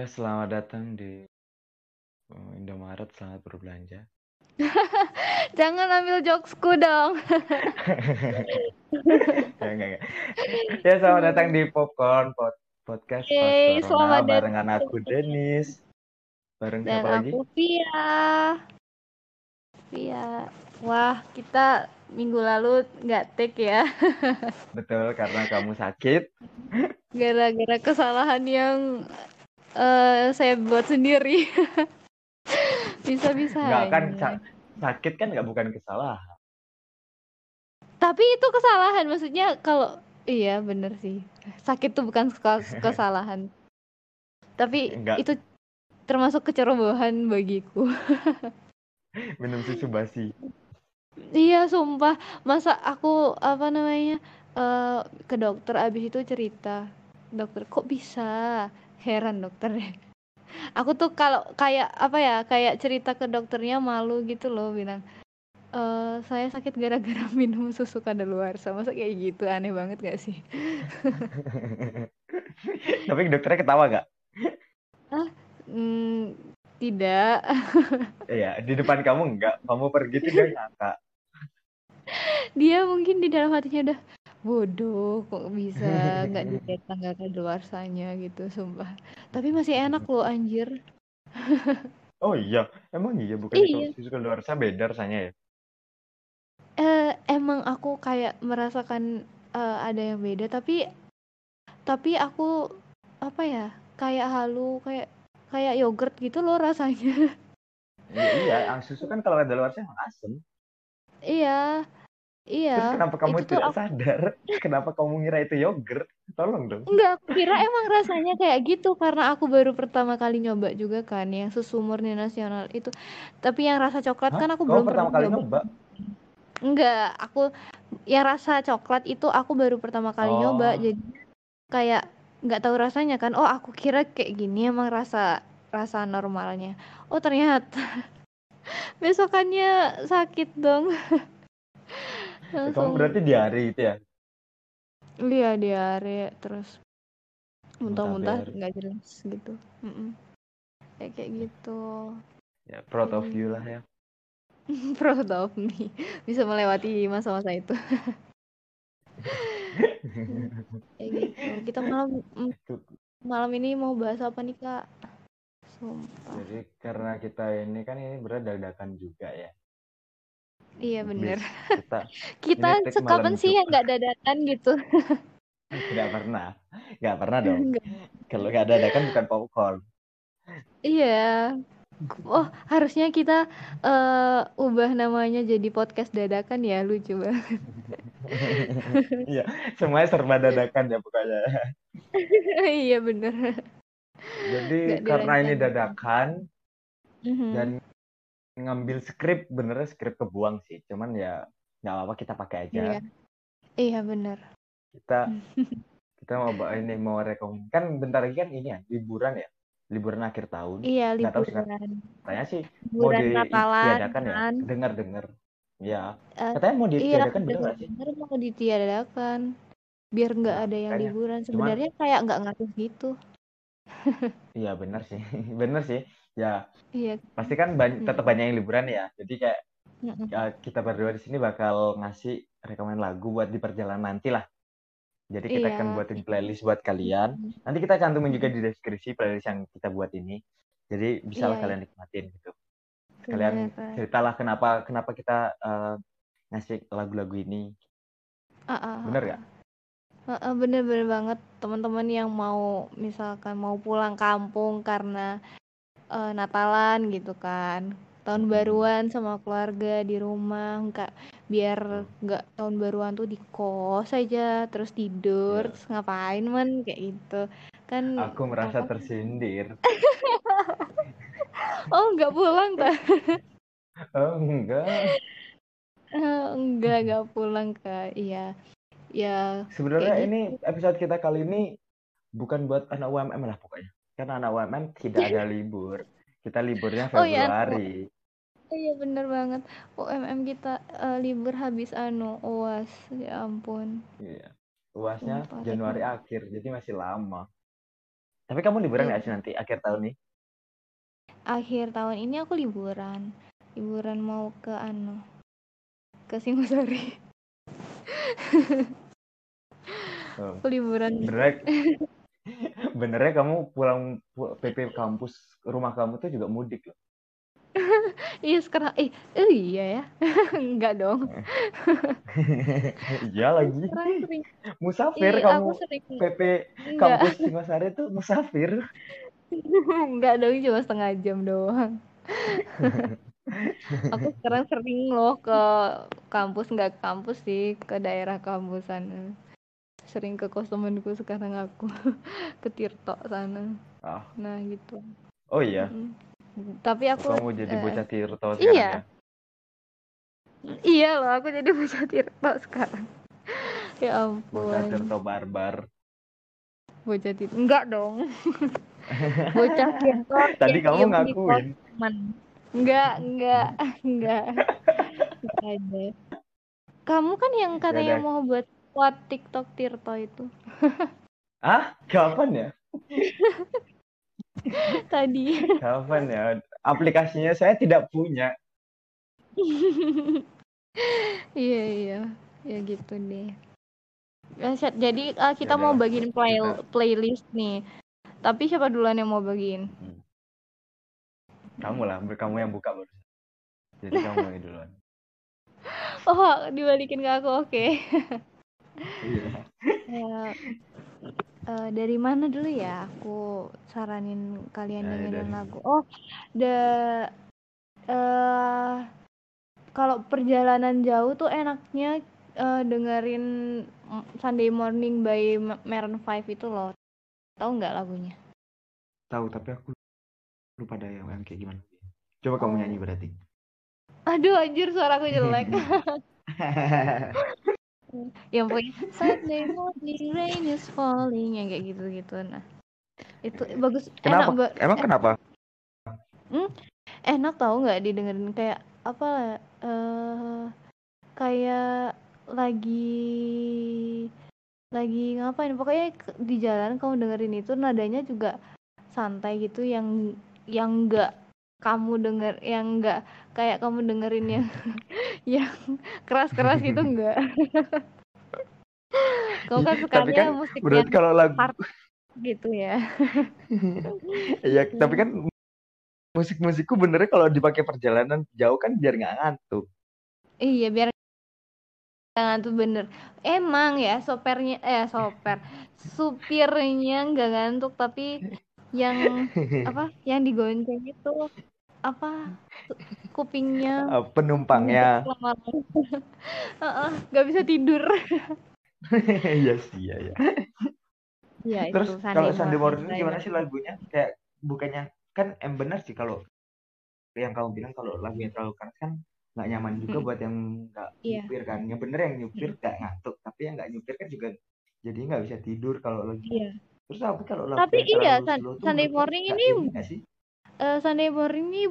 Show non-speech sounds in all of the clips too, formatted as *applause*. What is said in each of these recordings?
Ya, selamat datang di uh, Indomaret, selamat berbelanja. *laughs* Jangan ambil jokesku dong. ya, *laughs* enggak, enggak. ya, selamat datang di Popcorn pod Podcast Yeay, selamat barengan datang. aku Denis. Bareng Dan siapa lagi? aku Via. Via. Wah, kita minggu lalu nggak take ya. *laughs* Betul, karena kamu sakit. Gara-gara kesalahan yang eh, saya buat sendiri. *laughs* Bisa-bisa. Enggak kan sakit kan nggak bukan kesalahan. Tapi itu kesalahan. Maksudnya kalau... Iya, bener sih. Sakit tuh bukan kes- *laughs* kesalahan. Tapi Enggak. itu termasuk kecerobohan bagiku. *laughs* Minum susu basi. Iya, sumpah. Masa aku apa namanya eh ke dokter abis itu cerita, dokter kok bisa? Heran dokternya. Aku tuh kalau kayak apa ya, kayak cerita ke dokternya malu gitu loh, bilang eh saya sakit gara-gara *laughs* minum susu kadaluarsa. Masa kayak gitu, aneh banget gak sih? *laughs* Tapi dokternya ketawa nggak? Hmm, tidak. *laughs* Iya, di depan kamu enggak. Kamu pergi tuh dia ngakak. Dia mungkin di dalam hatinya udah bodoh kok bisa nggak *laughs* dilihat tanggal kadaluarsanya gitu, sumpah. Tapi masih enak loh anjir. *laughs* Oh iya, emang iya bukannya Iya. susu keluarsa beda rasanya ya? Eh, emang aku kayak merasakan eh, ada yang beda tapi tapi aku apa ya kayak halu kayak kayak yogurt gitu loh rasanya *laughs* Iya, iya, ang susu kan kalau ada luar emang asem. iya Terus iya kenapa kamu itu tidak aku sadar? *laughs* Kenapa kamu ngira itu yogurt? Tolong dong. enggak aku kira emang rasanya kayak gitu karena aku baru pertama kali nyoba juga kan yang susu murni nasional itu tapi yang rasa coklat Hah? kan aku Kamu belum pertama kali nyoba nyoba? enggak aku yang rasa coklat itu aku baru pertama kali nyoba Oh. jadi kayak nggak tahu rasanya kan oh aku kira kayak gini emang rasa rasa normalnya oh ternyata *laughs* besokannya sakit dong *laughs* Kamu berarti diare itu ya? iya diare terus muntah-muntah Muntah nggak jelas gitu. Mm-mm. kayak kayak gitu. Ya, proud of you lah ya. *laughs* proud of me. Bisa melewati masa-masa itu. *laughs* Kayak gitu. Kita malam mm, malam ini mau bahas apa nih kak? Sumpah. Jadi karena kita ini kan ini berat dadakan juga ya. Iya bener. Bis- Kita *laughs* kita sekapan sih yang nggak dadakan gitu. *laughs* Nggak pernah, nggak pernah dong. Kalau nggak dadakan bukan popcorn. iya. Oh harusnya kita eh, ubah namanya jadi podcast dadakan ya lucu banget. *laughs* Iya, semuanya serba dadakan ya pokoknya. iya bener. Jadi Nggak karena ini dadakan Mhm. dan ngambil skrip benernya skrip kebuang sih. Cuman ya nggak apa-apa kita pakai aja. iya iya bener Kita *laughs* kita mau ini mau rekom kan bentar lagi kan ini ya liburan ya liburan akhir tahun. iya Nggak tahu liburan Katanya sih mau liburan Natalan ditiadakan ya. kan Dengar-dengar. Ya, Eh, katanya mau iya ditiadakan bener nggak sih? bener mau ditiadakan biar nggak Nah, ada yang makanya. liburan Cuman sebenarnya kayak nggak ngaruh gitu *laughs* iya bener sih. *laughs* Bener sih. Ya, iya pasti kan ban- tetap Mm-mm. banyak yang liburan ya. Jadi kayak Mm-mm. ya, kita berdua di sini bakal ngasih rekomen lagu buat di perjalanan nanti lah. Jadi kita Iya. akan buatin playlist buat kalian. Nanti kita cantumin juga di deskripsi playlist yang kita buat ini. Jadi bisa Iya, kalian nikmatin gitu. Kalian ceritalah kenapa kenapa kita eh, ngasih lagu-lagu ini. Ah, ah, Bener gak? bener-bener banget teman-teman yang mau misalkan mau pulang kampung karena eh, Natalan gitu kan tahun Mm-mm. baruan sama keluarga di rumah nggak biar nggak tahun baruan tuh di kos aja terus tidur Ya. terus ngapain man kayak gitu kan Aku merasa apa tersindir. *laughs* oh nggak pulang ta Oh, enggak. Eh, enggak nggak pulang kak iya ya Sebenarnya ini gitu episode kita kali ini bukan buat anak UMM lah pokoknya. Karena anak UMM tidak ada libur. Kita liburnya Februari. Oh iya bener banget. UMM kita eh, libur habis anu UAS. Ya ampun. Iya. Luasnya Sumpah. Januari akhir, jadi masih lama. Tapi kamu liburan Iya. nggak sih nanti akhir tahun nih? Akhir tahun ini aku liburan. Liburan mau ke anu. Ke Singosari. Oh. *laughs* Liburan. Benernya, *laughs* benernya kamu pulang pu- PP kampus rumah kamu tuh juga mudik loh. *laughs* Iya sekarang eh, eh iya ya. *laughs* Enggak dong. *laughs* Iya lagi. Sering. Musafir Iya, kamu. sering. PP Enggak. kampus Singosari tuh musafir. Enggak dong, cuma setengah jam doang. Aku sekarang sering loh ke kampus, nggak kampus sih, ke daerah kampusan. Sering ke kos temanku sekarang aku *laughs* ke Tirto sana. Ah. Nah gitu. Oh iya. Mm. Tapi aku Kamu jadi eh, bocah Tirto sekarang iya. ya? iya loh, aku jadi bocah Tirto sekarang. *laughs* Ya Bocah ampun, Tirto barbar. bocah Tirto. Enggak dong. *laughs* Bocah Tirto Tadi kamu ngakuin. Enggak, enggak, enggak. Enggak ada. Kamu kan yang katanya udah. mau buat buat TikTok Tirto itu *laughs* Ah, kapan ya? *laughs* tadi. Kapan ya? Aplikasinya saya tidak punya. *laughs* Iya, iya. Ya gitu deh. Ya, Jadi uh, kita mau bagiin play playlist nih. Tapi siapa duluan yang mau bagiin? Kamu lah, kamu yang buka baru. Jadi kamu yang duluan. Oh, dibalikin ke aku, oke. Iya. Ya, *laughs* eh, dari mana dulu ya? Aku saranin kalian Ya, dengerin dari- lagu. Oh, the eh kalau perjalanan jauh tuh enaknya eh, dengerin Sunday Morning by Ma- Maroon 5 itu loh. Tahu nggak lagunya? Tahu, tapi aku lupa ada yang, yang kayak gimana. Coba kamu Oh. nyanyi berarti. Aduh, anjir suaraku jelek. *laughs* yang pokoknya Sunday morning rain is falling yang kayak gitu-gitu. Nah, itu bagus. kenapa? Enak, ba- Emang kenapa? enak tahu nggak didengerin kayak apa eh kayak lagi lagi ngapain pokoknya di jalan kamu dengerin itu nadanya juga santai gitu yang yang enggak kamu denger yang enggak kayak kamu dengerin yang *laughs* yang keras-keras gitu *laughs* enggak kamu kan Tapi sukanya kan musik yang kalau lagu hard gitu ya *laughs* Iya, tapi kan musik-musikku benernya kalau dipakai perjalanan jauh kan biar nggak ngantuk. Iya biar jangan tuh bener. Emang ya sopernya eh soper supirnya nggak ngantuk tapi yang apa yang digonceng itu apa kupingnya Ah, Penumpangnya. lama-lama. *laughs* Heeh, nggak bisa tidur. *laughs* Iya sih, iya ya. Iya Terus itu kalau Sunday Morning gimana sih lagunya? Kayak bukannya kan em benar sih kalau yang kamu bilang kalau lagunya terlalu keras kan nggak nyaman juga Mm. buat yang nggak Iya. nyupir kan. Yang bener yang nyupir nggak ngantuk, tapi yang nggak nyupir kan juga jadi nggak bisa tidur kalau lagi. Iya. Terus tapi kalau Tapi iya, tuh Sunday Morning nggak ini nggak? Eh, Sunday Morning ini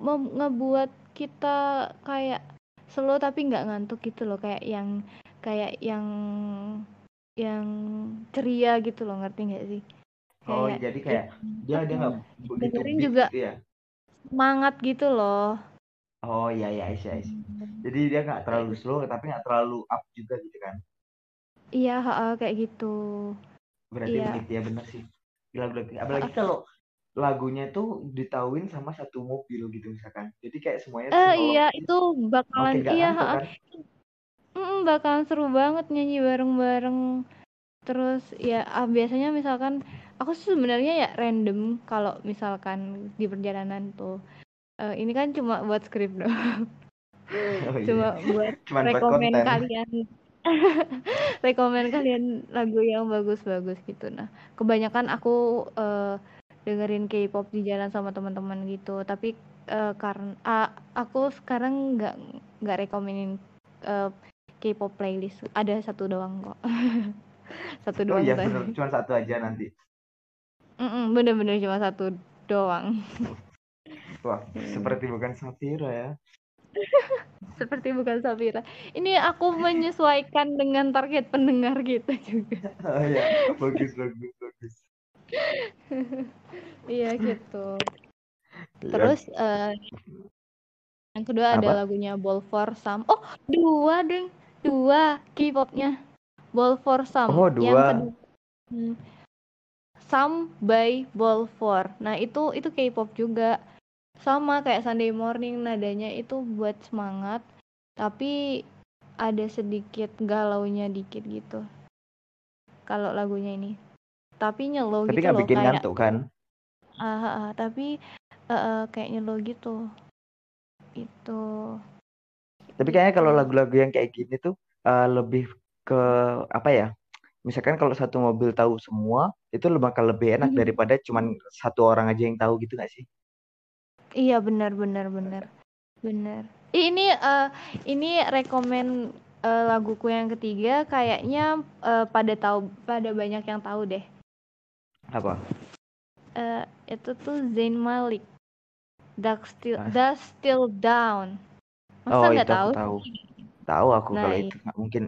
ngebuat kita kayak slow tapi nggak ngantuk gitu loh kayak yang kayak yang yang ceria gitu loh ngerti nggak sih Oh, Kayak- jadi kayak dia dia nggak begitu Dengerin juga. gitu ya. semangat gitu loh Oh iya iya iya. iya. Jadi dia nggak terlalu slow tapi nggak terlalu up juga gitu kan. iya kayak gitu Berarti Iya. begitu ya bener sih. Lagu-lagu apalagi kalau lagunya tuh ditauin sama satu mobil gitu misalkan. Jadi kayak semuanya eh bawa- iya itu makin bakalan iya kan. Mm, bakalan seru banget nyanyi bareng-bareng terus ya ah, biasanya misalkan aku sih sebenarnya ya random kalau misalkan di perjalanan tuh Eh, ini kan cuma buat skrip doang *laughs* Oh, iya. cuma buat *laughs* Cuman buat rekomen konten. kalian *laughs* rekomen kalian lagu yang bagus-bagus gitu nah kebanyakan aku eh, dengerin K-pop di jalan sama teman-teman gitu tapi eh, karena a- aku sekarang nggak nggak rekomenin eh, K-pop playlist ada satu doang kok *laughs* satu Oh doang iya tadi. bener, cuma satu aja nanti. Mm-mm, bener-bener cuma satu doang *laughs* Wah, seperti bukan Safira ya. *laughs* seperti bukan Safira ini aku menyesuaikan dengan target pendengar kita juga Oh iya, bagus bagus bagus. *laughs* iya gitu. Ya, terus eh, yang kedua ada Apa? lagunya Ball for Some. Oh dua deng. Dua K-popnya. Ball for Some. Oh, yang dua. kedua. Hmm, Some by Ball for. Nah itu itu K-pop juga. Sama kayak Sunday Morning nadanya itu buat semangat. Tapi ada sedikit galaunya dikit gitu. Kalau lagunya ini tapi nyelo Tapi gitu nggak loh bikin kayak ngantuk kan? ah, ah, ah, tapi eh, eh, kayak nyelo gitu itu Tapi kayaknya kalau Gitu. lagu-lagu yang kayak gini tuh eh, lebih ke apa ya? Misalkan kalau satu mobil tahu semua, itu bakal lebih enak Mhm. daripada cuman satu orang aja yang tahu gitu nggak sih? Iya benar benar benar benar. Ini eh, ini rekomen eh, laguku yang ketiga kayaknya eh, pada tahu pada banyak yang tahu deh. Apa? Eh, itu tuh Zayn Malik. Duck still Hah? Dust Still Down. Masa Oh, nggak itu aku tahu? tahu. Tahu aku Nah, kalau iya. itu nggak mungkin.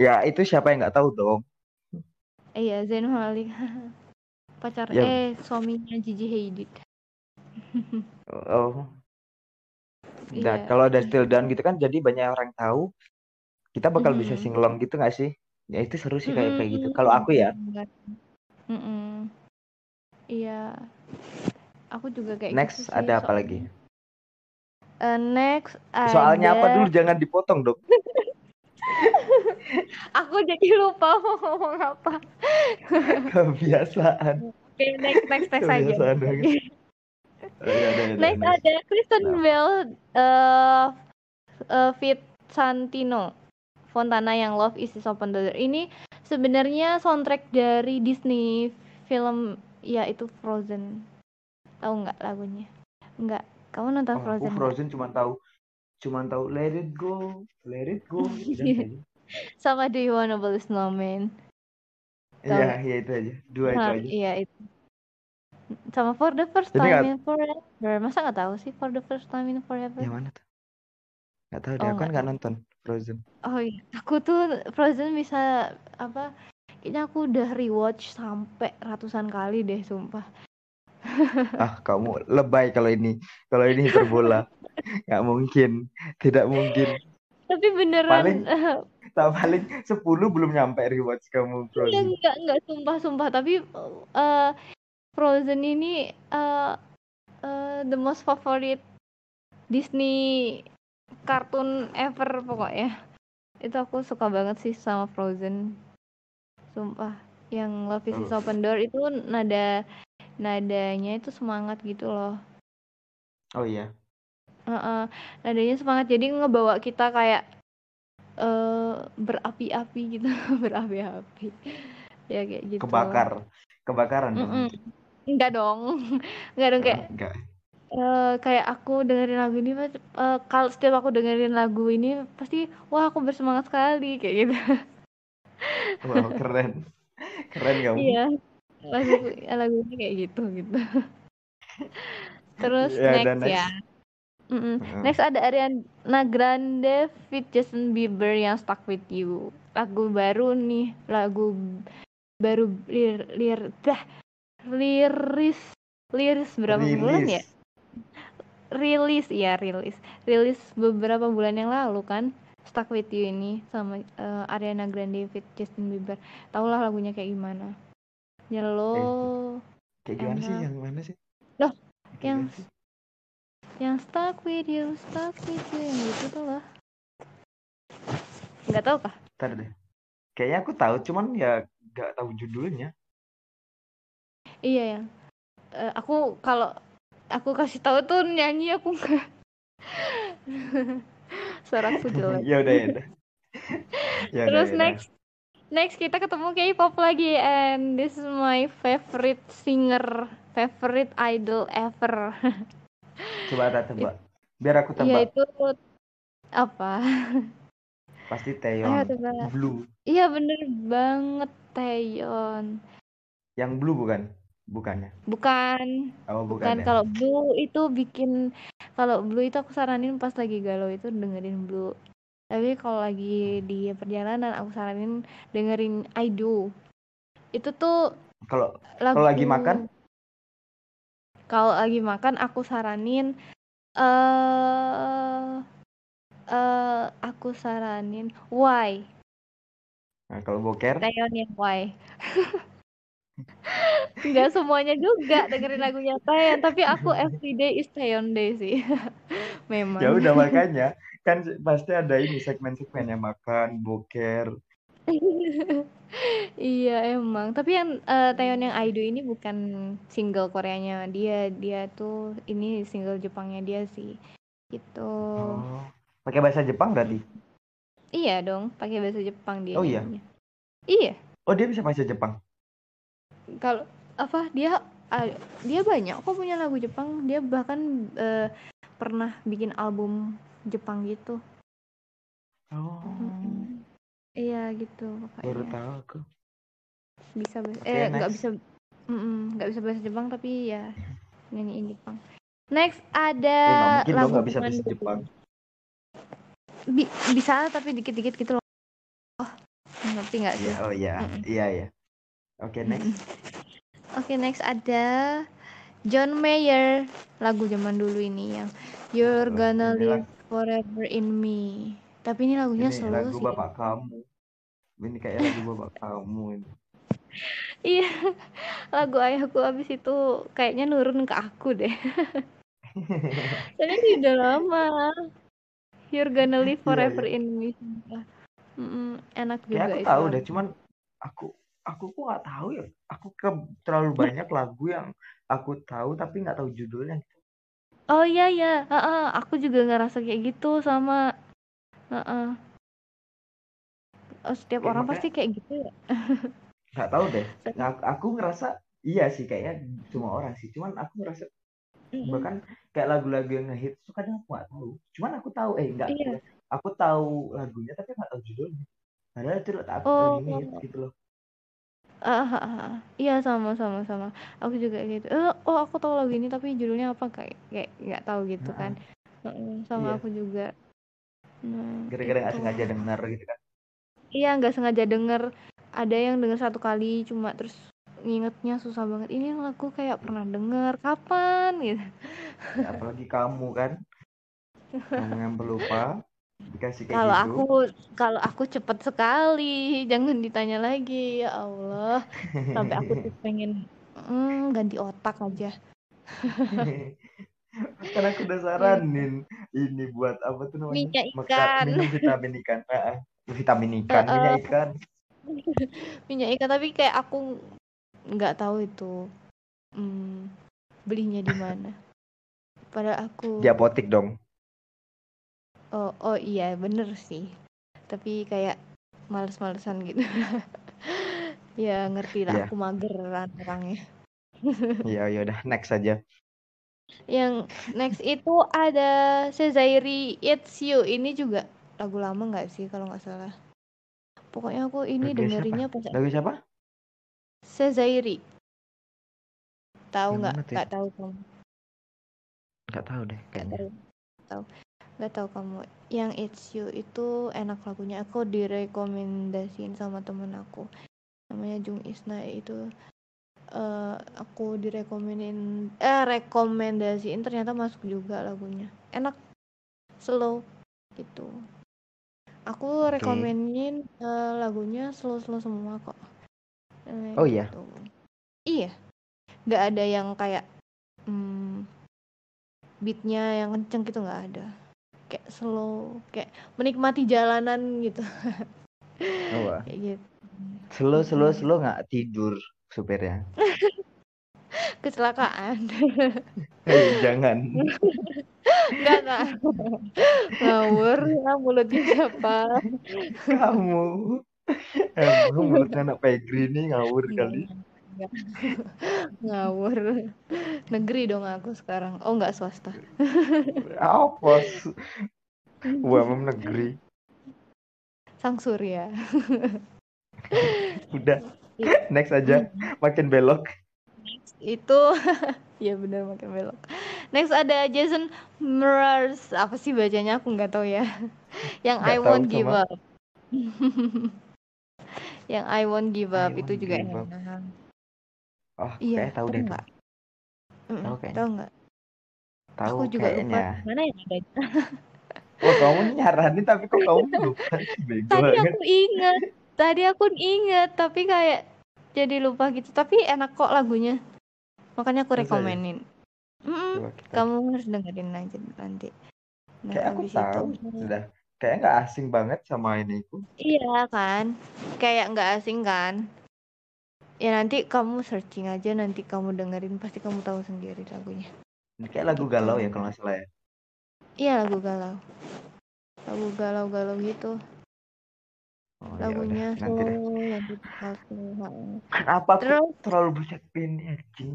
Ya itu siapa yang nggak tahu dong? Iya Zayn Malik. *laughs* Pacar Ya. eh suaminya Gigi Hadid. Oh. Nah, Iya. kalau ada still down gitu kan jadi banyak orang tahu. Kita bakal bisa Mhm. singlong gitu nggak sih? Ya itu seru sih kayak kayak gitu. Kalau aku ya. Mm-mm. Iya. Aku juga kayak next gitu sih. ada apa soalnya. lagi? Eh, next Soalnya apa dulu jangan dipotong dong. *laughs* Aku jadi lupa mau ngomong apa. Kebiasaan. Oke, next next next aja. Kebiasaan banget. Oh, iya, Next next. ada Kristen Nah. Bell eh eh, Fit Santino. Fontana yang Love is Open Door. Ini sebenarnya soundtrack dari Disney film ya itu Frozen. Tahu nggak lagunya? Nggak. Kamu nonton Oh, aku Frozen? nggak? Frozen cuma tahu cuma tahu Let It Go, Let It Go. Udah itu aja. Sama Do You Wanna a Snowman? Iya, iya itu aja. Dua itu Nah, aja. iya itu. Sama For the First Jadi Time nggak- in Forever. Masa nggak tahu sih For the First Time in Forever? Yang mana tuh? Nggak tahu deh, Oh, aku kan nggak nonton Frozen. Oh iya, aku tuh Frozen bisa apa? Kayaknya aku udah rewatch sampai ratusan kali deh, sumpah. *laughs* Ah, kamu lebay kalau ini. Kalau ini hiperbola. Nggak mungkin. Tidak mungkin. Tapi beneran Paling- Tak paling 10 belum nyampe rewatch kamu Iya, Frozen. enggak enggak sumpah sumpah tapi eh Frozen ini eh eh, the most favorite Disney kartun ever pokoknya. Itu aku suka banget sih sama Frozen. Sumpah. Yang Love is Oh. Open Door itu nada nadanya itu semangat gitu loh. Oh iya. Heeh, nadanya semangat jadi ngebawa kita kayak eh berapi-api gitu, *laughs* berapi-api. Ya kayak gitu. Kebakar. Kebakaran dong. Mm-mm. Enggak dong. *laughs* Enggak dong kayak enggak. Eh, kayak aku dengerin lagu ini pas- eh, kalau setiap aku dengerin lagu ini pasti wah aku bersemangat sekali kayak gitu. *laughs* Wow, keren. Keren kamu. Iya. Lagu lagu ini kayak gitu gitu. *laughs* Terus Ya, next, next. ya. Mm-mm. Heeh. Next ada Ariana Grande feat Justin Bieber yang Stuck With You. Lagu baru nih, lagu baru lir lir dah liris liris berapa bulan ya? Rilis. Ya rilis. Rilis beberapa bulan yang lalu kan. Stuck With You ini sama eh, Ariana Grande feat Justin Bieber. Tahulah lagunya kayak gimana. Yellow Kayak gimana sih? Yang mana sih? Loh, Kayak yang- sih? yang Stuck With You, Stuck With You yang gitu tuh loh. Nggak tahu kah? Ntar deh. Kayaknya aku tahu, cuman ya nggak tahu judulnya. Iya yang eh, aku kalau aku kasih tahu tuh nyanyi aku nggak. *laughs* Suaraku jelek. ya udah ya udah. *laughs* Ya Terus ya udah. next next kita ketemu K-pop lagi and this is my favorite singer, favorite idol ever. *laughs* Coba ada tebak. Biar aku Iya tebak. itu apa? Pasti Ayo Taeyeon. tebak. Blue. Iya bener banget Taeyeon. Yang blue bukan? Bukannya. Bukan, Oh, bukan ya. kalau Blue itu bikin kalau Blue itu aku saranin pas lagi galau itu dengerin Blue. Tapi kalau lagi di perjalanan aku saranin dengerin I Do. Itu tuh Kalau lagu kalau lagi makan, kalau lagi makan aku saranin eh eh aku saranin Why nah, kalau boker, Taeyeon yang *laughs* Why Nggak semuanya juga dengerin lagunya Taeyeon tapi aku everyday is Taeyeon day sih *laughs* memang ya udah makanya kan pasti ada ini segmen-segmen ya makan, boker. *laughs* Iya emang, tapi yang uh, Taeyeon yang Aido ini bukan single Koreanya dia, dia tuh ini single Jepangnya dia sih, gitu. Oh, pakai bahasa Jepang berarti? Iya dong, pakai bahasa Jepang dia. Oh iya. Iya. Oh dia bisa bahasa Jepang? Kalau apa dia uh, dia banyak kok punya lagu Jepang, dia bahkan uh, pernah bikin album Jepang gitu. Oh. Iya gitu makanya. Baru tahu aku. Bisa bahasa eh nggak bisa nggak bisa bahasa Jepang tapi ya *laughs* nyanyiin Jepang. Next ada ya, lagu nggak bisa bahasa Jepang. Bi bisa tapi dikit-dikit gitu loh. Oh, ngerti nggak sih? Yeah, oh iya, mm -mm. iya ya. Oke, okay, next. Oke, okay, next ada John Mayer, lagu zaman dulu ini yang You're Gonna Live Forever in Me. Tapi ini lagunya ini slow lagu sih. bapak kamu. Ini kayak lagu bapak *laughs* kamu ini. Iya, *laughs* lagu ayahku abis itu kayaknya nurun ke aku deh. *laughs* Soalnya ini udah lama. You're gonna live iya, forever iya, iya. in me. Mm -mm, enak juga. Ya, aku tahu deh, cuman aku aku kok nggak tahu ya. Aku ke terlalu banyak lagu yang aku tahu tapi nggak tahu judulnya. Oh iya ya, uh -uh, aku juga ngerasa kayak gitu sama Heeh. Oh, setiap orang pasti kayak gitu ya? *laughs* Nggak tahu deh. Nah, aku ngerasa iya sih kayaknya semua orang sih. Cuman aku ngerasa bahkan kayak lagu-lagu yang ngehit itu kadang aku nggak tahu. Cuman aku tahu eh enggak iya. aku tahu lagunya tapi nggak tahu judulnya. Padahal itu aku oh. ini gitu loh. Ah, iya sama sama sama. Aku juga gitu. Uh, oh aku tahu lagu ini tapi judulnya apa kayak kayak nggak tahu gitu nah, kan. Sama iya. aku juga. Nah, gara-gara nggak gitu. sengaja denger gitu kan iya nggak sengaja denger ada yang denger satu kali cuma terus ngingetnya susah banget ini lagu kayak pernah denger kapan *laughs* gitu ya, apalagi kamu kan kamu yang *laughs* pelupa dikasih kayak kalau gitu. aku kalau aku cepet sekali *laughs* jangan ditanya lagi ya Allah sampai aku tuh *laughs* pengen mm, ganti otak aja *laughs* Karena aku udah saranin ini buat apa tuh namanya? Minyak ikan. minum vitamin ikan. Ah, vitamin ikan, uh, minyak ikan. minyak ikan tapi kayak aku nggak tahu itu hmm, belinya di mana. Pada aku. Di apotik dong. Oh, oh iya bener sih. Tapi kayak males-malesan gitu. *laughs* ya ngerti lah, yeah. aku mageran orangnya. *laughs* Iya, ya udah next saja. Yang next itu ada Sezairi It's You. Ini juga lagu lama nggak sih kalau nggak salah. Pokoknya aku ini lagu dengerinnya pas Lagu siapa? Sezairi. Tahu nggak? Nggak tahu kamu. Nggak tahu deh kayaknya. Tahu. Nggak tahu kamu. Yang It's You itu enak lagunya. Aku direkomendasiin sama temen aku. Namanya Jung Isna itu uh, aku direkomenin eh rekomendasiin ternyata masuk juga lagunya enak slow gitu aku okay. rekomenin uh, lagunya slow slow semua kok uh, oh iya gitu. iya nggak ada yang kayak hmm, beatnya yang kenceng gitu nggak ada kayak slow kayak menikmati jalanan gitu oh, kayak gitu slow slow slow nggak tidur supirnya? *laughs* Kecelakaan. Hey, jangan. Enggak, enggak. Ngawur ya mulutnya siapa? Kamu. Emang mulutnya anak pegri ini ngawur kali. *laughs* Ngawur. Negeri dong aku sekarang. Oh, enggak swasta. Apa? Buah negeri. Sang Surya. *laughs* Udah. Next aja, makin belok. itu *laughs* ya benar makin belok. Next ada Jason Mraz. Apa sih bacanya aku nggak tahu ya. Yang gak I won't give up. Yang I won't give up itu juga enak. Oh, iya, kayak tahu deh. Enggak. Tahu kayaknya. Tahu enggak? Tahu Aku juga kayaknya. lupa mana yang ada. *laughs* Oh, kamu nyaranin tapi kok kamu lupa *laughs* bego Tadi aku ingat. Tadi aku ingat, tapi kayak jadi lupa gitu. Tapi enak kok lagunya. Makanya aku ya? rekomenin. Coba kita- kamu harus dengerin aja nanti. Nah, Kayak aku tahu itu sudah. Kayak nggak asing banget sama ini. Iya kan, kayak nggak asing kan? Ya nanti kamu searching aja, nanti kamu dengerin pasti kamu tahu sendiri lagunya. Ini Kayak lagu galau ya kalau nggak salah ya. Iya lagu galau, lagu galau-galau gitu. Oh, ya Lagunya deh. slow, yang. Kenapa Terus terlalu banyak ini anjing?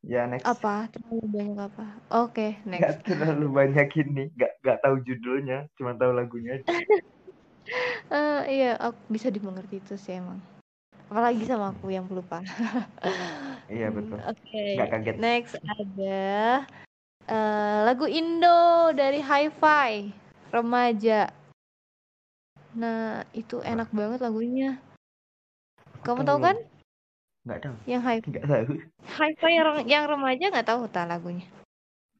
Ya next. apa? Terlalu banyak apa? Oke, Nggak next. terlalu banyak ini. Nggak nggak tahu judulnya, cuma tahu lagunya aja. *laughs* Eh, iya, aku bisa dimengerti itu sih emang. Apalagi sama aku yang pelupa. *laughs* Iya betul. Oke, Nggak kaget. next ada eh, lagu Indo dari Hi-Fi Remaja. Nah, itu enak banget lagunya. Kamu tahu kan? Nggak tahu. Yang Hi Nggak tahu. Hi-Fi yang, yang remaja nggak tahu tak lagunya.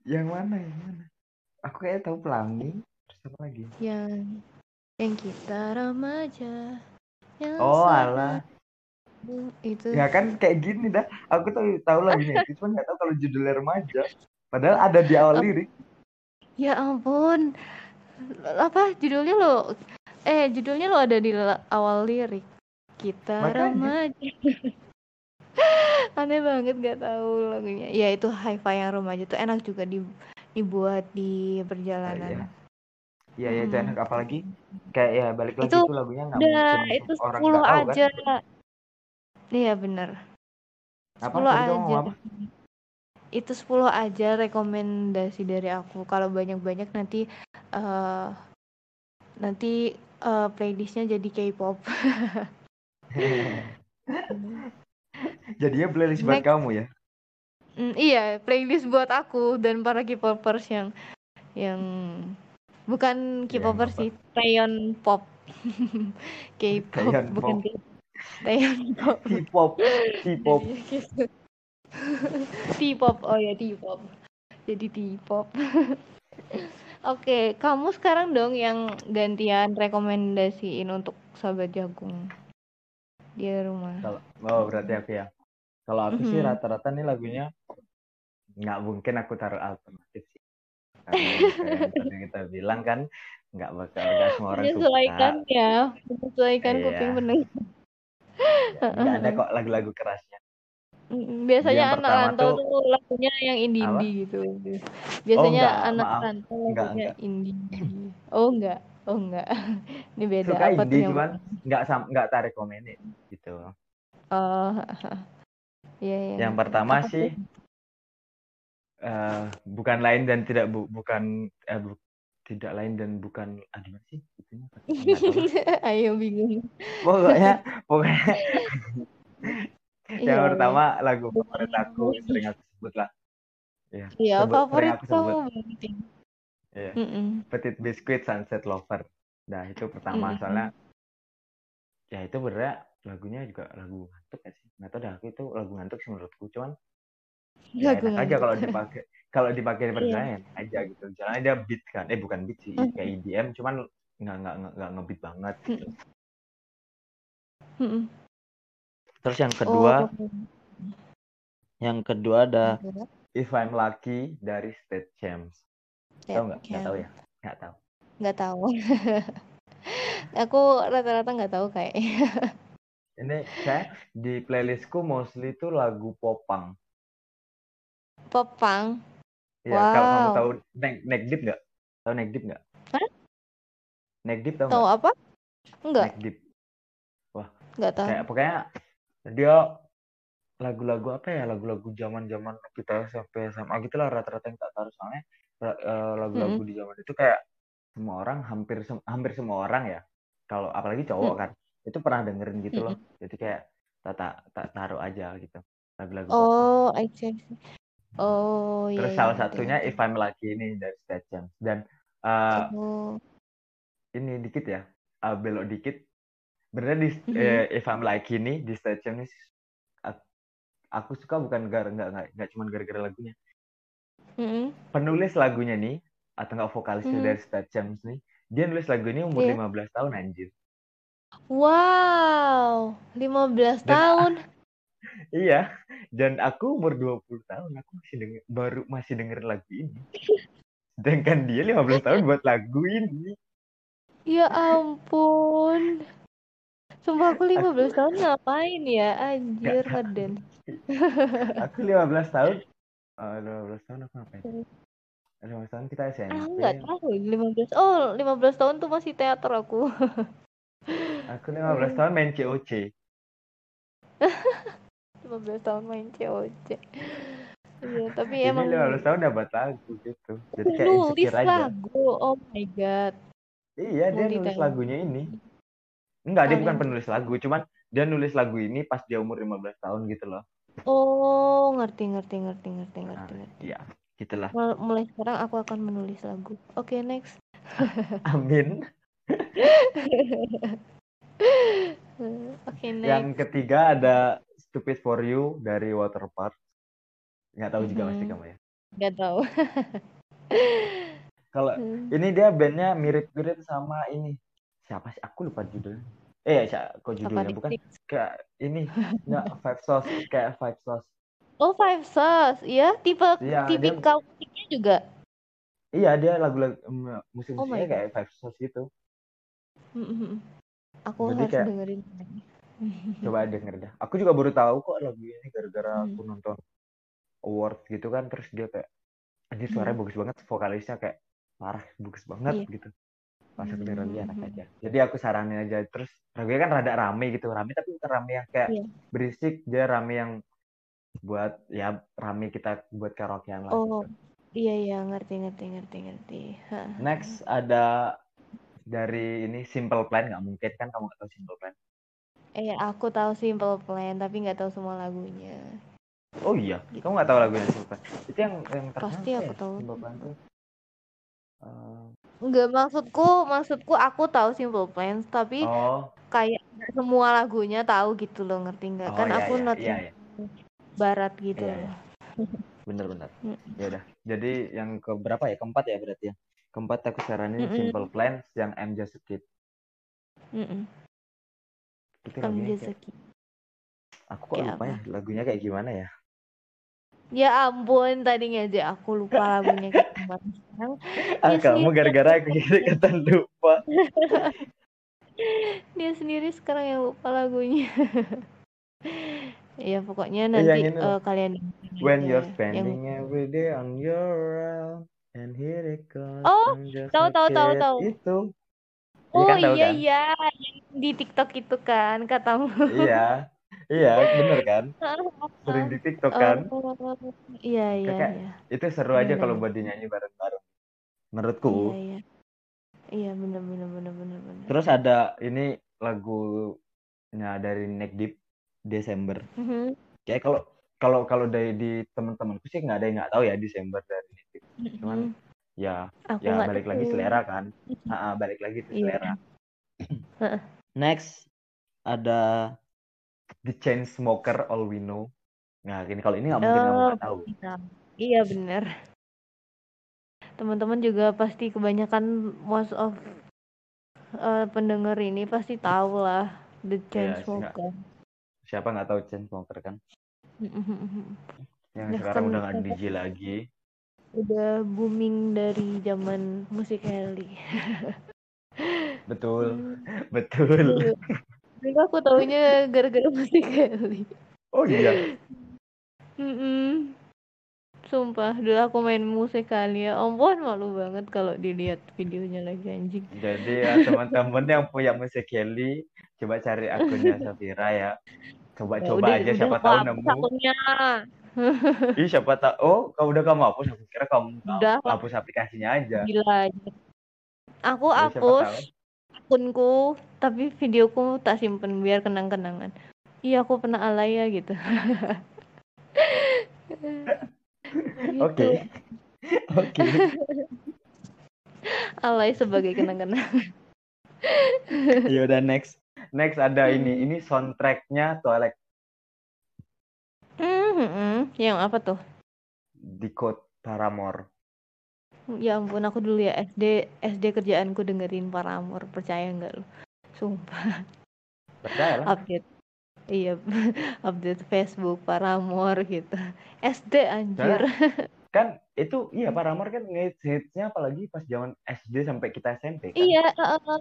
Yang mana? Yang mana? Aku kayak tahu pelangi. Terus apa lagi? Yang yang kita remaja. Yang Oh saat alah. Itu. Ya kan kayak gini dah. Aku tahu tahu lagunya itu, cuma nggak tahu kalau judulnya remaja. Padahal ada di awal lirik. Ya ampun. Apa judulnya lo? Eh, judulnya lo ada di awal lirik. Kita Makanya. remaja. *laughs* Aneh banget gak tahu lagunya. Ya itu hi-fi yang remaja tuh enak juga di dibuat di perjalanan. Iya, iya itu Hmm. enak. Apalagi kayak ya balik lagi Itu itu lagunya nggak mungkin itu orang 10 nggak tahu aja. kan. Iya bener. Apa? 10 Tadi kamu ngomong aja. apa? Itu 10 aja rekomendasi dari aku. Kalau banyak-banyak nanti eh nanti eh, playlistnya jadi K-pop. *laughs* Jadinya playlist buat Next. kamu ya. Mm, iya, playlist buat aku dan para K-popers yang yang bukan K-popers apa? sih, Taeyeon pop. *laughs* K-pop bukan pop. K Taeyeon pop. K-pop, K-pop. Gitu. T-pop, oh ya T-pop. Jadi T-pop. Oke, kamu sekarang dong yang gantian rekomendasiin untuk sahabat jagung di rumah. Kalau oh berarti aku ya. Kalau aku sih Mhm. rata-rata nih lagunya nggak mungkin aku taruh alternatif sih. Karena yang kita bilang kan nggak bakal nggak semua orang Menyesuaikan suka. ya, menyesuaikan Iya. kuping pendengar. Nggak ada kok lagu-lagu kerasnya. Biasanya Yang anak rantau tuh- tuh lagunya yang indie Apa? indie gitu. Biasanya enggak, anak maaf. rantau Enggak, lagunya enggak. indie. Oh enggak, oh enggak. *laughs* Ini beda Suka apa indie yang cuman nggak sam nggak tarik komenin gitu. Oh, *laughs* iya iya. Yang pertama Apa sih eh bukan lain dan tidak bu, bukan eh, bu- tidak lain dan bukan ah gimana sih itunya. *laughs* Ayo bingung. pokoknya pokoknya *laughs* yang Iya, pertama lagu favorit aku sering aku sebut lah ya Iya, sebut- sering favorit aku sebut kamu berarti. ya Mm-mm. Petit Biscuit Sunset Lover nah itu pertama soalnya ya itu benernya lagunya juga lagu ngantuk ya sih nggak tahu dah aku itu lagu ngantuk sih menurutku cuman ya enak aja kalau dipakai kalau dipakai di Iya. perjalanan enak aja gitu jalannya dia beat kan eh bukan beat sih Mhm. kayak EDM cuman nggak nggak nggak ngebeat banget gitu. Mm-mm. terus yang Oh, kedua favorit. yang kedua ada If I'm Lucky dari State Champs tahu nggak nggak tahu ya nggak tahu Nggak tahu. *laughs* Aku rata-rata nggak tahu kayak. ini saya di playlistku mostly itu lagu popang Popang. ya kalau kamu Wow. tahu Neck Neck Deep nggak tahu Neck Deep nggak Hah? Neck Deep tahu Tahu apa? Enggak, Neck Deep nggak tahu. kayak pokoknya dia lagu-lagu apa ya lagu-lagu zaman-zaman kita sampai SMA gitu lah rata-rata yang tak taruh soalnya eh, lagu-lagu di zaman itu kayak semua orang hampir sem- hampir semua orang ya kalau apalagi cowok Hmm. kan itu pernah dengerin gitu loh jadi kayak tak tak tak taruh aja gitu lagu-lagu. Oh, I see. Oh, iya. terus iya, salah ngerti, satunya ngerti. If I'm Lucky ini dari Champs dan eh, Oh, ini dikit ya eh, belok dikit benernya di Mhm. eh, If I'm Lucky ini di Champs ini ak- aku suka bukan gara nggak nggak nggak cuma gara-gara lagunya. Mm-mm. Penulis lagunya nih atau nggak vokalisnya Hmm. dari Champs nih, dia nulis lagu ini umur Iya. 15 tahun anjir. Wow, 15 Dan- tahun. Iya, dan aku umur 20 tahun, aku masih denger, baru masih denger lagu ini. Sedangkan dia 15 tahun buat lagu ini. Ya ampun. Sumpah aku 15 tahun ngapain ya? Anjir, ngeden. Aku 15 tahun, eh 15 tahun aku ngapain? 15 tahun kita SMP. Aku nggak tahu 15. Oh, 15 tahun tuh masih teater aku. Aku 15 tahun main COC. *laughs* 15 tahun main COC. Iya, tapi Ini emang 15 tahun dapat lagu gitu. Jadi kayak nulis aja. lagu. Oh my god. Iya, dia Multi nulis lagunya ini. Enggak, dia bukan penulis lagu, cuman dia nulis lagu ini pas dia umur 15 tahun gitu loh. Oh, ngerti ngerti ngerti ngerti Nah, ngerti ngerti. iya, gitulah. Mul- Mulai sekarang aku akan menulis lagu. Oke, next. *laughs* Amin. *laughs* Oke, Yang next. ketiga ada Stupid for You dari Waterpark. Nggak tahu juga pasti Mhm. kamu ya. Gak tahu. *laughs* Kalau ini dia bandnya mirip-mirip sama ini. Siapa sih? Aku lupa judulnya. Eh, ya, kok judulnya bukan kayak ini nggak *laughs* Five Sauce kayak Five Sauce. Oh, Five Sauce. Iya, tipe Iya, dia- tipikal musiknya juga. Iya, dia lagu-lagu em, Oh musik-musiknya kayak Five Sauce gitu. Mm-mm. Aku Jadi harus kayak- dengerin. Coba denger dah. Aku juga baru tahu kok lagu ini gara-gara Hmm. aku nonton award gitu kan terus dia kayak anjir suaranya bagus banget vokalisnya kayak parah bagus banget Iya. gitu. Pas aku denger dia enak Hmm. aja. Jadi aku saranin aja terus lagunya kan rada rame gitu. Rame tapi bukan rame yang kayak Iya. berisik, dia rame yang buat ya rame kita buat karaokean lah Oh, gitu. iya iya ngerti ngerti ngerti ngerti. Next ada dari ini Simple Plan nggak mungkin kan kamu nggak tahu Simple Plan. Eh, aku tahu Simple Plan tapi nggak tahu semua lagunya. Oh iya, Gitu. kamu nggak tahu lagunya Simple Plan. Itu yang yang terkenal Pasti aku ya? tahu. Simple Plan tuh. Eh, Enggak maksudku, maksudku aku tahu Simple Plan tapi oh, kayak semua lagunya tahu gitu loh, ngerti nggak? oh Kan iya, aku iya, not iya, iya. barat gitu Iya, iya. bener-bener. *laughs* Mm. Ya udah. Jadi yang ke berapa ya? Keempat ya berarti ya. Keempat aku saranin Mm-mm. Simple Plan yang I'm Just a Kid. Mm-mm. Itu Kang lagunya kayak, aku kok Kayak lupa ya lagunya kayak gimana ya? Ya ampun, tadinya aja aku lupa lagunya kayak gimana. Sekarang Ah, Dia kamu gara-gara aku kata lupa. *laughs* dia sendiri sekarang yang lupa lagunya. *laughs* ya pokoknya Eh, nanti yang ini eh, kalian When aja. you're Yang spending every day on your own and here it comes. Oh, tahu, tahu, tahu, tahu. Itu. Iya Oh kan, iya kan? iya yang di TikTok itu kan katamu. Iya. Iya, bener kan? *laughs* Sering di TikTok kan? Oh, iya iya Kakak, iya. Itu seru aja bener. kalau buat dinyanyi bareng-bareng. Menurutku. Iya iya. Iya bener bener bener bener bener. Terus ada ini lagunya dari Neck Deep Desember. Mhm. Kayak kalau kalau kalau dari di teman-temanku sih nggak ada yang nggak tahu ya Desember dari Neck Deep. Cuman Mhm. Ya aku ya balik lagi selera kan. Ah, ah, balik lagi ke Iya. selera. Heeh. Next ada The Chainsmoker All We Know. Nah, ini kalau ini nggak mungkin kamu Oh, nggak tahu. Nah, Iya bener. Teman-teman juga pasti kebanyakan most of eh, pendengar ini pasti tahu lah The Iya, sih, Chainsmokers. Siapa nggak tahu Chainsmoker kan? Yang Nah, sekarang kan udah nggak mereka DJ lagi. Udah booming dari zaman musik. *laughs* Betul, Hmm, betul. dulu, dulu aku taunya gara-gara musik Helly. Oh iya. Mm-mm. Sumpah, dulu aku main musik kali ya. Ampun, malu banget kalau dilihat videonya lagi anjing. Jadi ya teman-teman yang punya musik Kelly, coba cari akunnya Safira ya. Coba-coba Ya, aja udah siapa aku tahu nemu. akunnya. Ih, siapa tahu. Oh, kamu udah kamu hapus. Aku kira kamu Udah hapus aplikasinya aja. Gila. Aku Ya, hapus akunku, tapi videoku tak simpen biar kenang-kenangan. Iya, aku pernah alay ya gitu. *laughs* Gitu. Oke. Oke. *laughs* Alay sebagai kenang-kenangan. *laughs* Ya udah next. Next ada ini. Ini soundtracknya Twilight. Hmm, yang apa tuh? Di Code Paramore. Ya ampun, aku dulu ya SD SD kerjaanku dengerin Paramore, percaya nggak lo? Sumpah. Percaya lah. Update. Iya, *laughs* update Facebook Paramore gitu. SD anjir. *laughs* kan itu iya Paramore kan ngehits hitsnya apalagi pas zaman SD sampai kita SMP kan. Iya, heeh.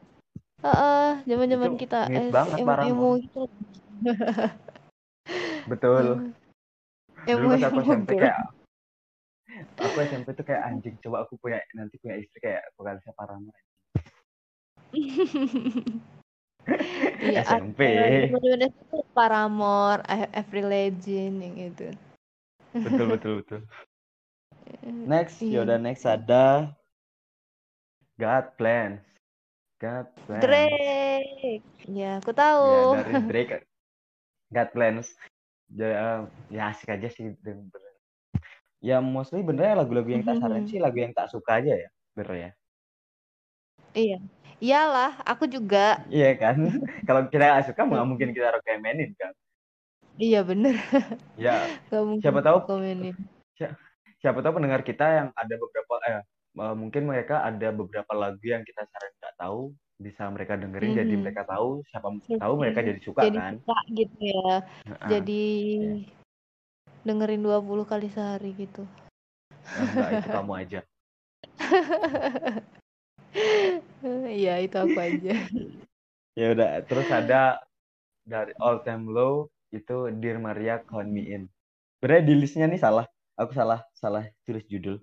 Heeh, zaman-zaman Itu kita es- banget Paramore. gitu. *laughs* Betul. Dulu pas aku SMP kayak aku SMP tuh kayak anjing coba aku punya nanti punya istri kayak vokalisnya *laughs* Paramore. Iya, SMP. zaman-zaman itu Paramore, A- Avril Lavigne yang itu. Betul betul betul. *laughs* Next, Iya. yaudah next ada God Plans. God Plans. Drake. Ya, aku Ya, tahu. dari Drake. God Plans. Ya, ya asik aja sih. bener. Ya mostly bener ya lagu-lagu yang tak saran Mhm. sih lagu yang tak suka aja ya. Bener ya. Iya. Iyalah, aku juga. Iya kan? *laughs* Kalau kita nggak suka nggak mungkin kita rekomenin kan. Iya bener. Ya *laughs* Gak Siapa tahu- aku komenin. siapa tahu pendengar kita yang ada beberapa eh eh, mungkin mereka ada beberapa lagu yang kita saran nggak tahu bisa mereka dengerin jadi Mhm. mereka tahu siapa Jadi- tahu mereka jadi suka Jadi kan. suka gitu ya. Heeh. Jadi dengerin 20 kali sehari gitu. Enggak, itu kamu aja. *laughs* Iya, itu aku aja. *laughs* Ya udah, terus ada dari All Time Low itu Dear Maria Count Me In. Sebenarnya di listnya nih salah. Aku salah salah tulis judul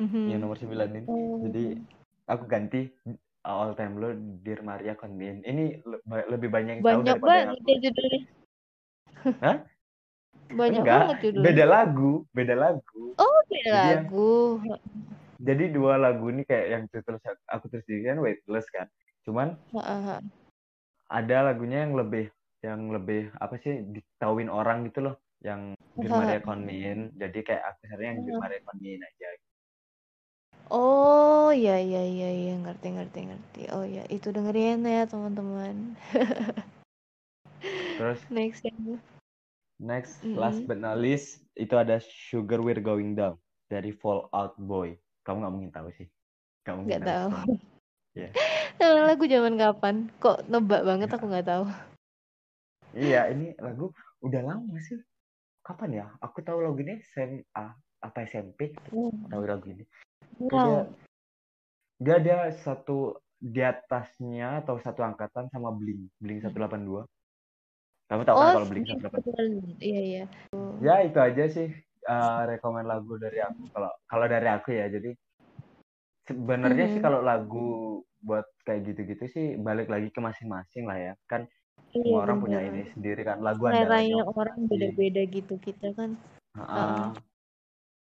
Mhm. yang nomor 9 ini. Oh. Jadi aku ganti All Time Low Dear Maria Count Me In. Ini lebih banyak yang tahu banyak yang banget ya judulnya. Hah? Banyak Enggak, banget judulnya. beda lagu, beda lagu. Oh, beda Jadi yang- lagu. Jadi dua lagu ini kayak yang terus aku di kan Weightless kan. Cuman Heeh. ada lagunya yang lebih yang lebih apa sih ditauin orang gitu loh yang Dear Maria Count Me In. jadi kayak sering yang Dear Maria Count Me In aja Oh, iya iya iya iya ngerti ngerti ngerti. Oh ya, itu dengerin ya teman-teman. *laughs* terus Next yang next Mm-mm. last but not least itu ada Sugar We're Going Down dari Fall Out Boy kamu nggak mungkin tahu sih mungkin nggak tahu. *laughs* Iya. Nama lagu zaman kapan? Kok nebak banget aku nggak tahu. iya ini lagu udah lama sih kapan ya aku tahu lagu ini SMA apa SMP tahu lagu ini dia Wow. dia ada satu di atasnya atau satu angkatan sama Blink Blink 182 kamu tahu kan Oh, kalau Blink 182 iya iya. ya itu aja sih eh rekomen lagu dari aku. Kalau kalau dari aku ya jadi sebenarnya sih Mhm. kalau lagu buat kayak gitu-gitu sih balik lagi ke masing-masing lah ya. Kan Iya, semua orang punya ini sendiri kan lagu andalanya orang beda-beda gitu kita kan. Heeh.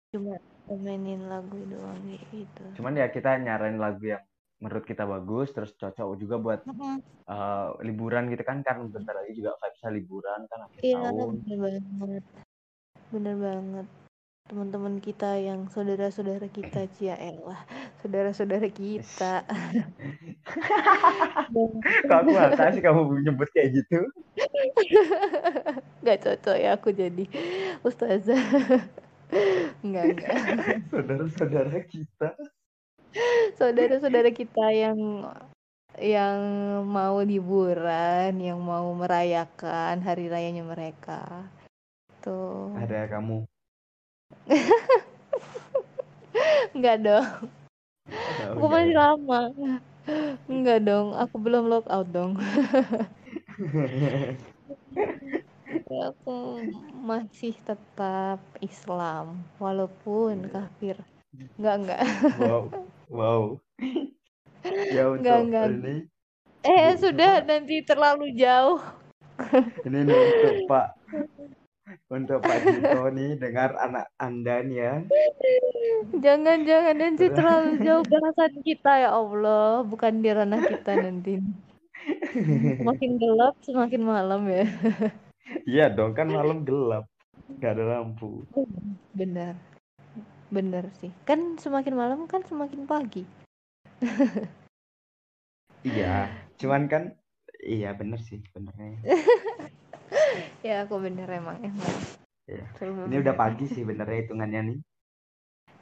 cuma mainin lagu doang gitu. cuman ya kita nyaranin lagu yang menurut kita bagus terus cocok juga buat eh, liburan gitu kan kan bentar lagi juga vibesnya liburan kan akhir Iya, tahun bener banget. Bener banget. Teman-teman kita yang saudara-saudara kita, *laughs* Cia elah. Saudara-saudara kita. *laughs* kok aku tahu sih kamu nyebut kayak gitu Gak cocok ya aku jadi ustazah. Enggak, enggak. *laughs* saudara-saudara kita Saudara-saudara kita yang yang mau liburan, yang mau merayakan hari rayanya mereka. Tuh. ada kamu *laughs* Enggak dong. Oh, Aku masih iya. lama. Enggak dong, aku belum lock out dong. *laughs* Aku masih tetap Islam, walaupun kafir. Enggak, enggak. wow wow ya untuk Enggak, enggak. ini Eh, Bu, sudah nanti terlalu jauh. ini nih untuk Pak untuk Pak Jito nih dengar anak anda nih ya Jangan, jangan nanti terlalu jauh bahasan kita ya Allah, bukan di ranah kita nanti. *laughs* Semakin gelap, semakin malam ya. Iya dong kan malam gelap nggak ada lampu Benar. Benar sih. Kan semakin malam kan semakin pagi. iya cuman kan iya bener sih benernya *laughs* ya aku bener emang emang ya. ini udah pagi sih benernya hitungannya nih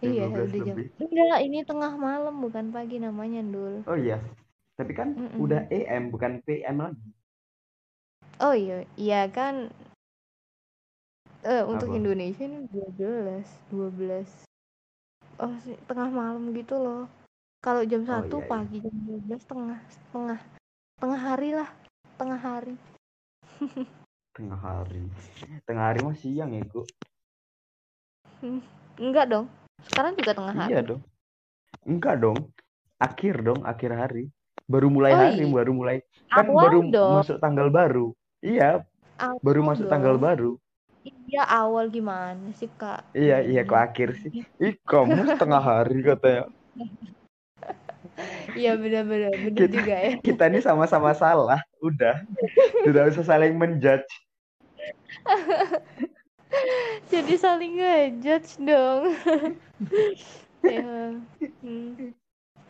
iya udah jam enggak ini tengah malam bukan pagi namanya dul oh iya tapi kan mm -mm. udah AM bukan PM lagi oh iya iya kan. Eh untuk Apa? Indonesia ini 12 12 oh tengah malam gitu loh. Kalau jam oh, satu iya, iya. pagi jam 12 tengah tengah tengah hari lah tengah hari. Tengah hari. Tengah hari masih siang ya gu. Enggak dong. Sekarang juga tengah hari. iya dong. Enggak dong. Akhir dong akhir hari. Baru mulai oh, hari iya. baru mulai. Kan Awal baru dong. masuk tanggal baru iya Awal baru masuk dong. tanggal baru iya awal gimana sih kak iya iya kok akhir sih ih kamu *laughs* tengah hari katanya Iya benar-benar benar juga ya. *laughs* Kita ini sama-sama salah, udah. Tidak usah saling menjudge. *laughs* Jadi saling ngejudge dong. ya. Hmm.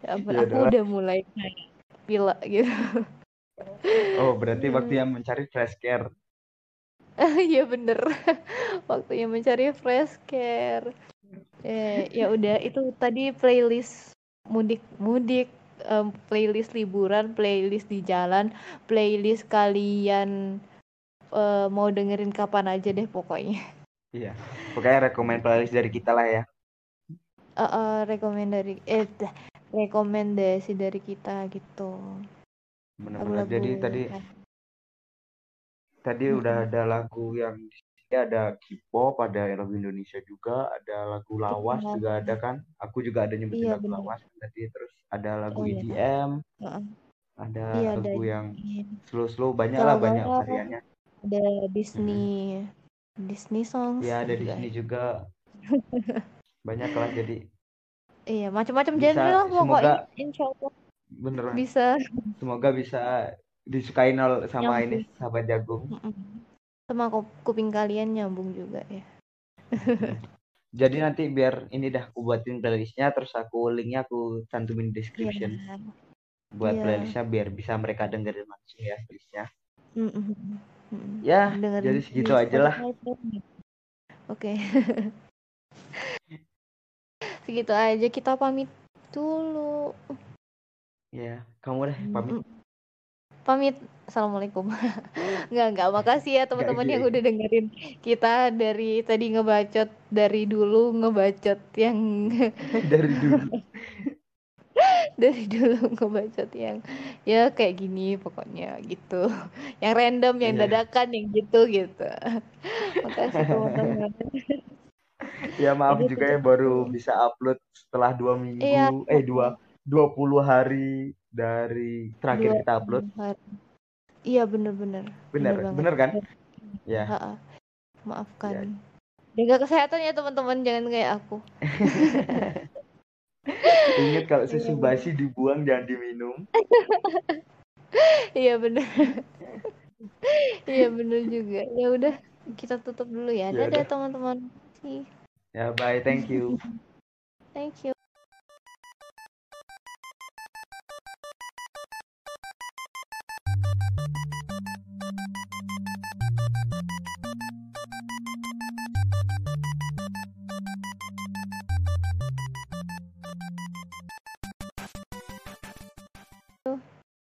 Ya, ya aku udah mulai kayak pila gitu. Oh, berarti waktu yang mencari fresh care. *laughs* Iya bener. *laughs* Waktunya mencari fresh care. Eh, ya udah itu tadi playlist mudik mudik um, playlist liburan playlist di jalan playlist kalian uh, mau dengerin kapan aja deh pokoknya iya pokoknya rekomend playlist dari kita lah ya uh, uh, rekomend dari eh rekomendasi dari kita gitu benar-benar jadi tadi tadi hmm. udah ada lagu yang ada K-pop, ada lagu Indonesia juga, ada lagu lawas juga ada kan. Aku juga ada nyebutin iya, lagu bener. lawas tadi terus ada lagu oh, EDM. Iya. Ada iya, lagu ada yang slow-slow banyak lah banyak variannya. Ada Disney hmm. Disney songs. Iya, ada juga. Disney juga. *laughs* banyak lah jadi. Iya, macam-macam genre lah pokoknya. Insya Allah. Bener. Bisa. Semoga bisa disukain sama Nyambung. ini sahabat jagung. Sama kuping kalian nyambung juga ya. *laughs* Jadi nanti biar ini dah aku buatin playlistnya terus aku linknya aku cantumin description yeah. buat yeah. playlistnya biar bisa mereka dengerin langsung ya playlistnya. Mm -hmm. Ya, dengerin jadi segitu aja lah. Oke. Okay. *laughs* segitu aja kita pamit dulu. Ya, kamu deh pamit. pamit. Assalamualaikum. *laughs* Nggak nggak makasih ya teman-teman yang udah dengerin kita dari tadi ngebacot dari dulu ngebacot yang *laughs* dari dulu. *laughs* Dari dulu ngebacot yang ya kayak gini pokoknya gitu. Yang random yang yeah. dadakan yang gitu gitu. Makasih teman-teman. Ya maaf Jadi, juga ya baru bisa upload setelah dua minggu. Iya. eh dua dua puluh hari dari terakhir kita upload. Hari. Iya bener-bener. Bener, bener, bener kan? Ya. Ha -ha. Maafkan. Ya. Jaga kesehatan ya teman-teman, jangan kayak aku. *laughs* Ingat kalau susu iya. basi dibuang jangan diminum. iya bener. iya bener juga. Ya udah kita tutup dulu ya. ya Dadah teman-teman. Ya bye, thank you. *laughs* thank you.